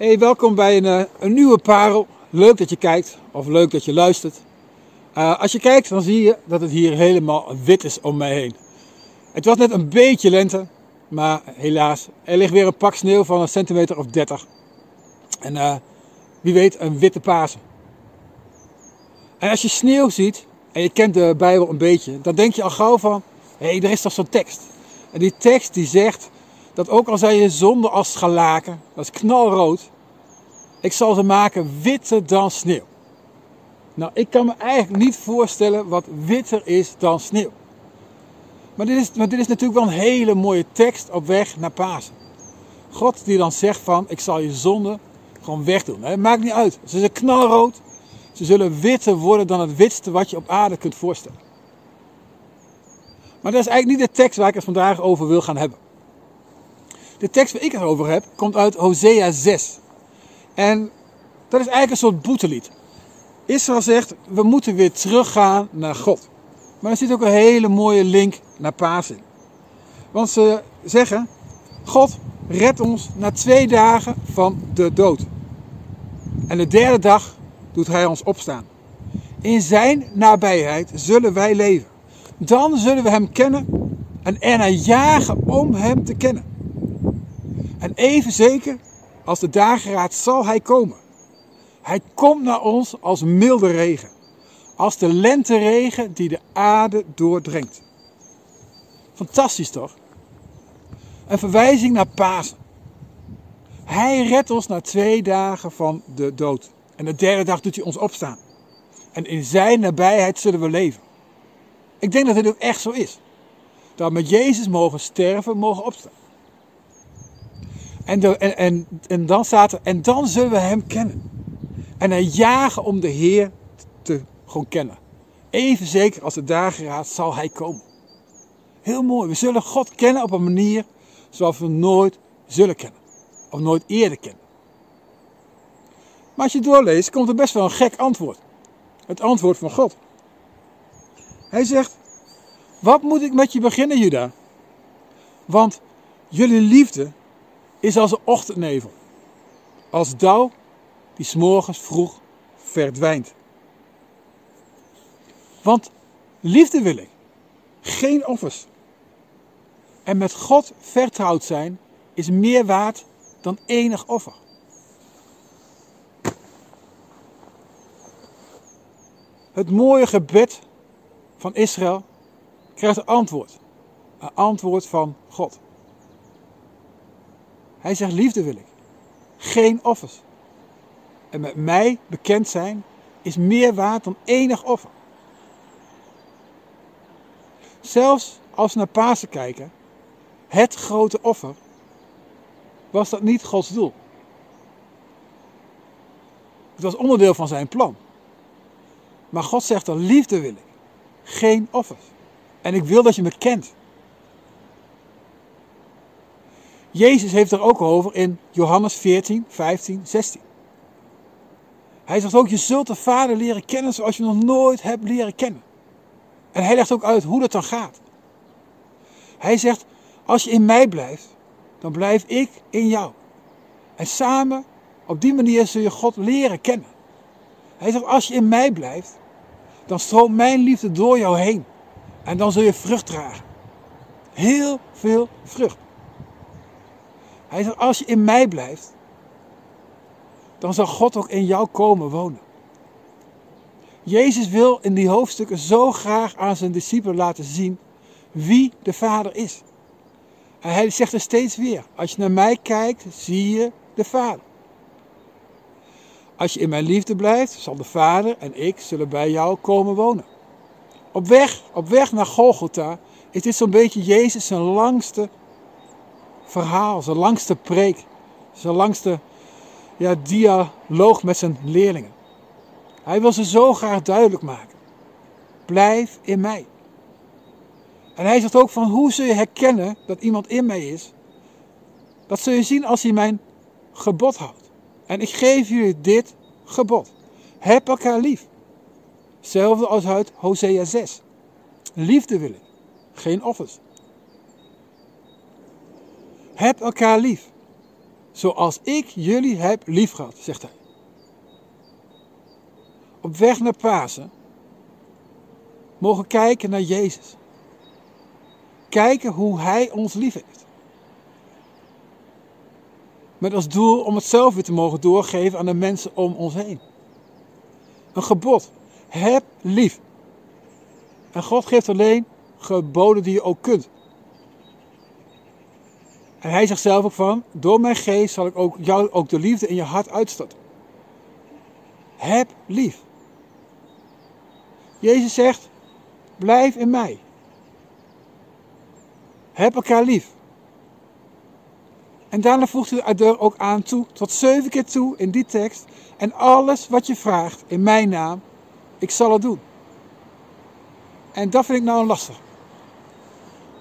Hey, welkom bij een, eh, een nieuwe parel. Leuk dat je kijkt of leuk dat je luistert. Uh, als je kijkt, dan zie je dat het hier helemaal wit is om mij heen. Het was net een beetje lente, maar helaas, er ligt weer een pak sneeuw van een centimeter of 30. En uh, wie weet, een witte Pasen. En als je sneeuw ziet, en je kent de Bijbel een beetje, dan denk je al gauw van, hé, hey, er is toch zo'n tekst. En die tekst die zegt dat ook al zijn je zonde als schalaken, dat is knalrood, ik zal ze maken witter dan sneeuw. Nou, ik kan me eigenlijk niet voorstellen wat witter is dan sneeuw. Maar dit is, maar dit is natuurlijk wel een hele mooie tekst op weg naar Pasen. God die dan zegt van, ik zal je zonde gewoon wegdoen. Maakt niet uit. Ze zijn knalrood. Ze zullen witter worden dan het witste wat je op aarde kunt voorstellen. Maar dat is eigenlijk niet de tekst waar ik het vandaag over wil gaan hebben. De tekst waar ik het over heb, komt uit Hosea 6. En dat is eigenlijk een soort boetelied. Israël zegt, we moeten weer teruggaan naar God. Maar er zit ook een hele mooie link naar Pasen. Want ze zeggen, God redt ons na twee dagen van de dood. En de derde dag doet hij ons opstaan. In zijn nabijheid zullen wij leven. Dan zullen we hem kennen en ernaar jagen om hem te kennen. En even zeker als de dageraad zal hij komen. Hij komt naar ons als milde regen. Als de lenteregen die de aarde doordringt. Fantastisch toch? Een verwijzing naar Pasen. Hij redt ons na twee dagen van de dood. En de derde dag doet hij ons opstaan. En in zijn nabijheid zullen we leven. Ik denk dat dit ook echt zo is. Dat we met Jezus mogen sterven, mogen opstaan. En, en, en, dan staat er, en dan zullen we hem kennen. En hij jagen om de Heer te gewoon kennen. Even zeker als de dageraad zal hij komen. Heel mooi. We zullen God kennen op een manier zoals we nooit zullen kennen. Of nooit eerder kennen. Maar als je doorleest, komt er best wel een gek antwoord. Het antwoord van God. Hij zegt, wat moet ik met je beginnen, Juda? Want jullie liefde is als een ochtendnevel. Als dauw die s'morgens vroeg verdwijnt. Want liefde wil ik, geen offers. En met God vertrouwd zijn is meer waard dan enig offer. Het mooie gebed van Israël krijgt een antwoord. Een antwoord van God. Hij zegt: Liefde wil ik, geen offers. En met mij bekend zijn is meer waard dan enig offer. Zelfs als we naar Pasen kijken, het grote offer, was dat niet Gods doel. Het was onderdeel van zijn plan. Maar God zegt dan: liefde wil ik, geen offers. En ik wil dat je me kent. Jezus heeft er ook over in Johannes 14, 15, 16. Hij zegt ook: Je zult de Vader leren kennen zoals je nog nooit hebt leren kennen. En hij legt ook uit hoe dat dan gaat. Hij zegt: Als je in mij blijft, dan blijf ik in jou. En samen, op die manier zul je God leren kennen. Hij zegt: Als je in mij blijft, dan stroomt mijn liefde door jou heen. En dan zul je vrucht dragen. Heel veel vrucht. Hij zegt: Als je in mij blijft, dan zal God ook in jou komen wonen. Jezus wil in die hoofdstukken zo graag aan zijn discipelen laten zien wie de Vader is. Hij zegt er steeds weer: Als je naar mij kijkt, zie je de Vader. Als je in mijn liefde blijft, zal de Vader en ik zullen bij jou komen wonen. Op weg, op weg naar Golgotha is dit zo'n beetje Jezus zijn langste verhaal, zijn langste preek, zijn langste ja, dialoog met zijn leerlingen. Hij wil ze zo graag duidelijk maken. Blijf in mij. En hij zegt ook van hoe zul je herkennen dat iemand in mij is? Dat zul je zien als hij mijn gebod houdt. En ik geef jullie dit gebod. Heb elkaar lief. Hetzelfde als uit Hosea 6. Liefde wil ik, geen offers. Heb elkaar lief. zoals ik jullie heb liefgehad, zegt hij. Op weg naar Pasen mogen kijken naar Jezus. Kijken hoe Hij ons lief heeft. Met als doel om het zelf weer te mogen doorgeven aan de mensen om ons heen. Een gebod. Heb lief. En God geeft alleen geboden die je ook kunt. En hij zegt zelf ook van, door mijn geest zal ik ook jou ook de liefde in je hart uitstorten. Heb lief. Jezus zegt, blijf in mij. Heb elkaar lief. En daarna voegt hij er ook aan toe, tot zeven keer toe in die tekst. En alles wat je vraagt in mijn naam, ik zal het doen. En dat vind ik nou lastig.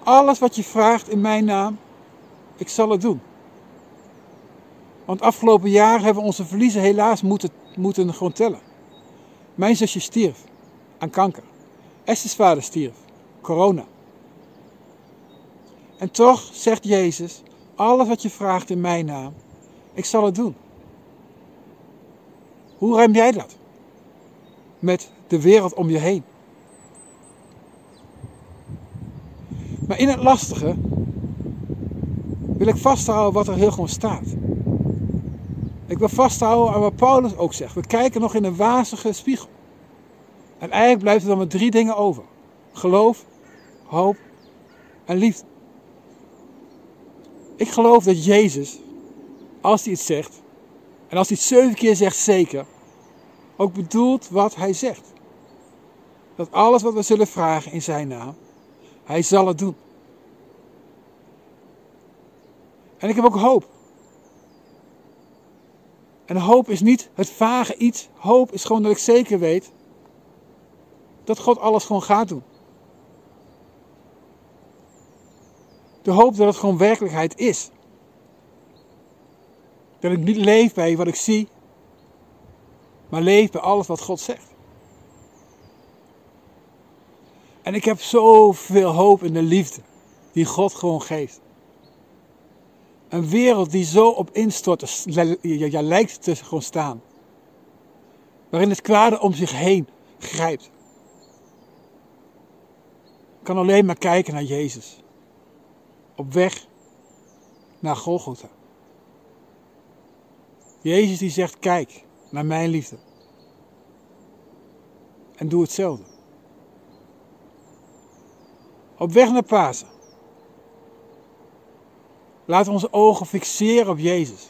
Alles wat je vraagt in mijn naam, ik zal het doen. Want afgelopen jaar hebben we onze verliezen helaas moeten, moeten gewoon tellen. Mijn zusje stierf aan kanker. Esther's vader stierf. Corona. En toch zegt Jezus, alles wat je vraagt in mijn naam, ik zal het doen. Hoe ruim jij dat? Met de wereld om je heen. Maar in het lastige wil ik vasthouden wat er heel gewoon staat. Ik wil vasthouden aan wat Paulus ook zegt. We kijken nog in een wazige spiegel. En eigenlijk blijft er dan maar drie dingen over: geloof, hoop en liefde. Ik geloof dat Jezus, als hij het zegt, en als hij het zeven keer zegt zeker, ook bedoelt wat hij zegt. Dat alles wat we zullen vragen in zijn naam, hij zal het doen. En ik heb ook hoop. En hoop is niet het vage iets. Hoop is gewoon dat ik zeker weet dat God alles gewoon gaat doen. De hoop dat het gewoon werkelijkheid is. Dat ik niet leef bij wat ik zie, maar leef bij alles wat God zegt. En ik heb zoveel hoop in de liefde die God gewoon geeft. Een wereld die zo op instorten ja, lijkt te gewoon staan. Waarin het kwade om zich heen grijpt. Kan alleen maar kijken naar Jezus. Op weg naar Golgotha. Jezus die zegt, kijk naar mijn liefde. En doe hetzelfde. Op weg naar Pasen. We onze ogen fixeren op Jezus.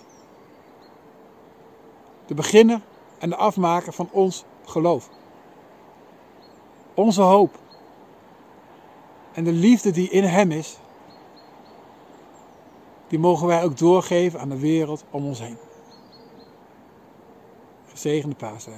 De beginner en de afmaker van ons geloof. Onze hoop. En de liefde die in Hem is, die mogen wij ook doorgeven aan de wereld om ons heen. Gezegende paasdagen.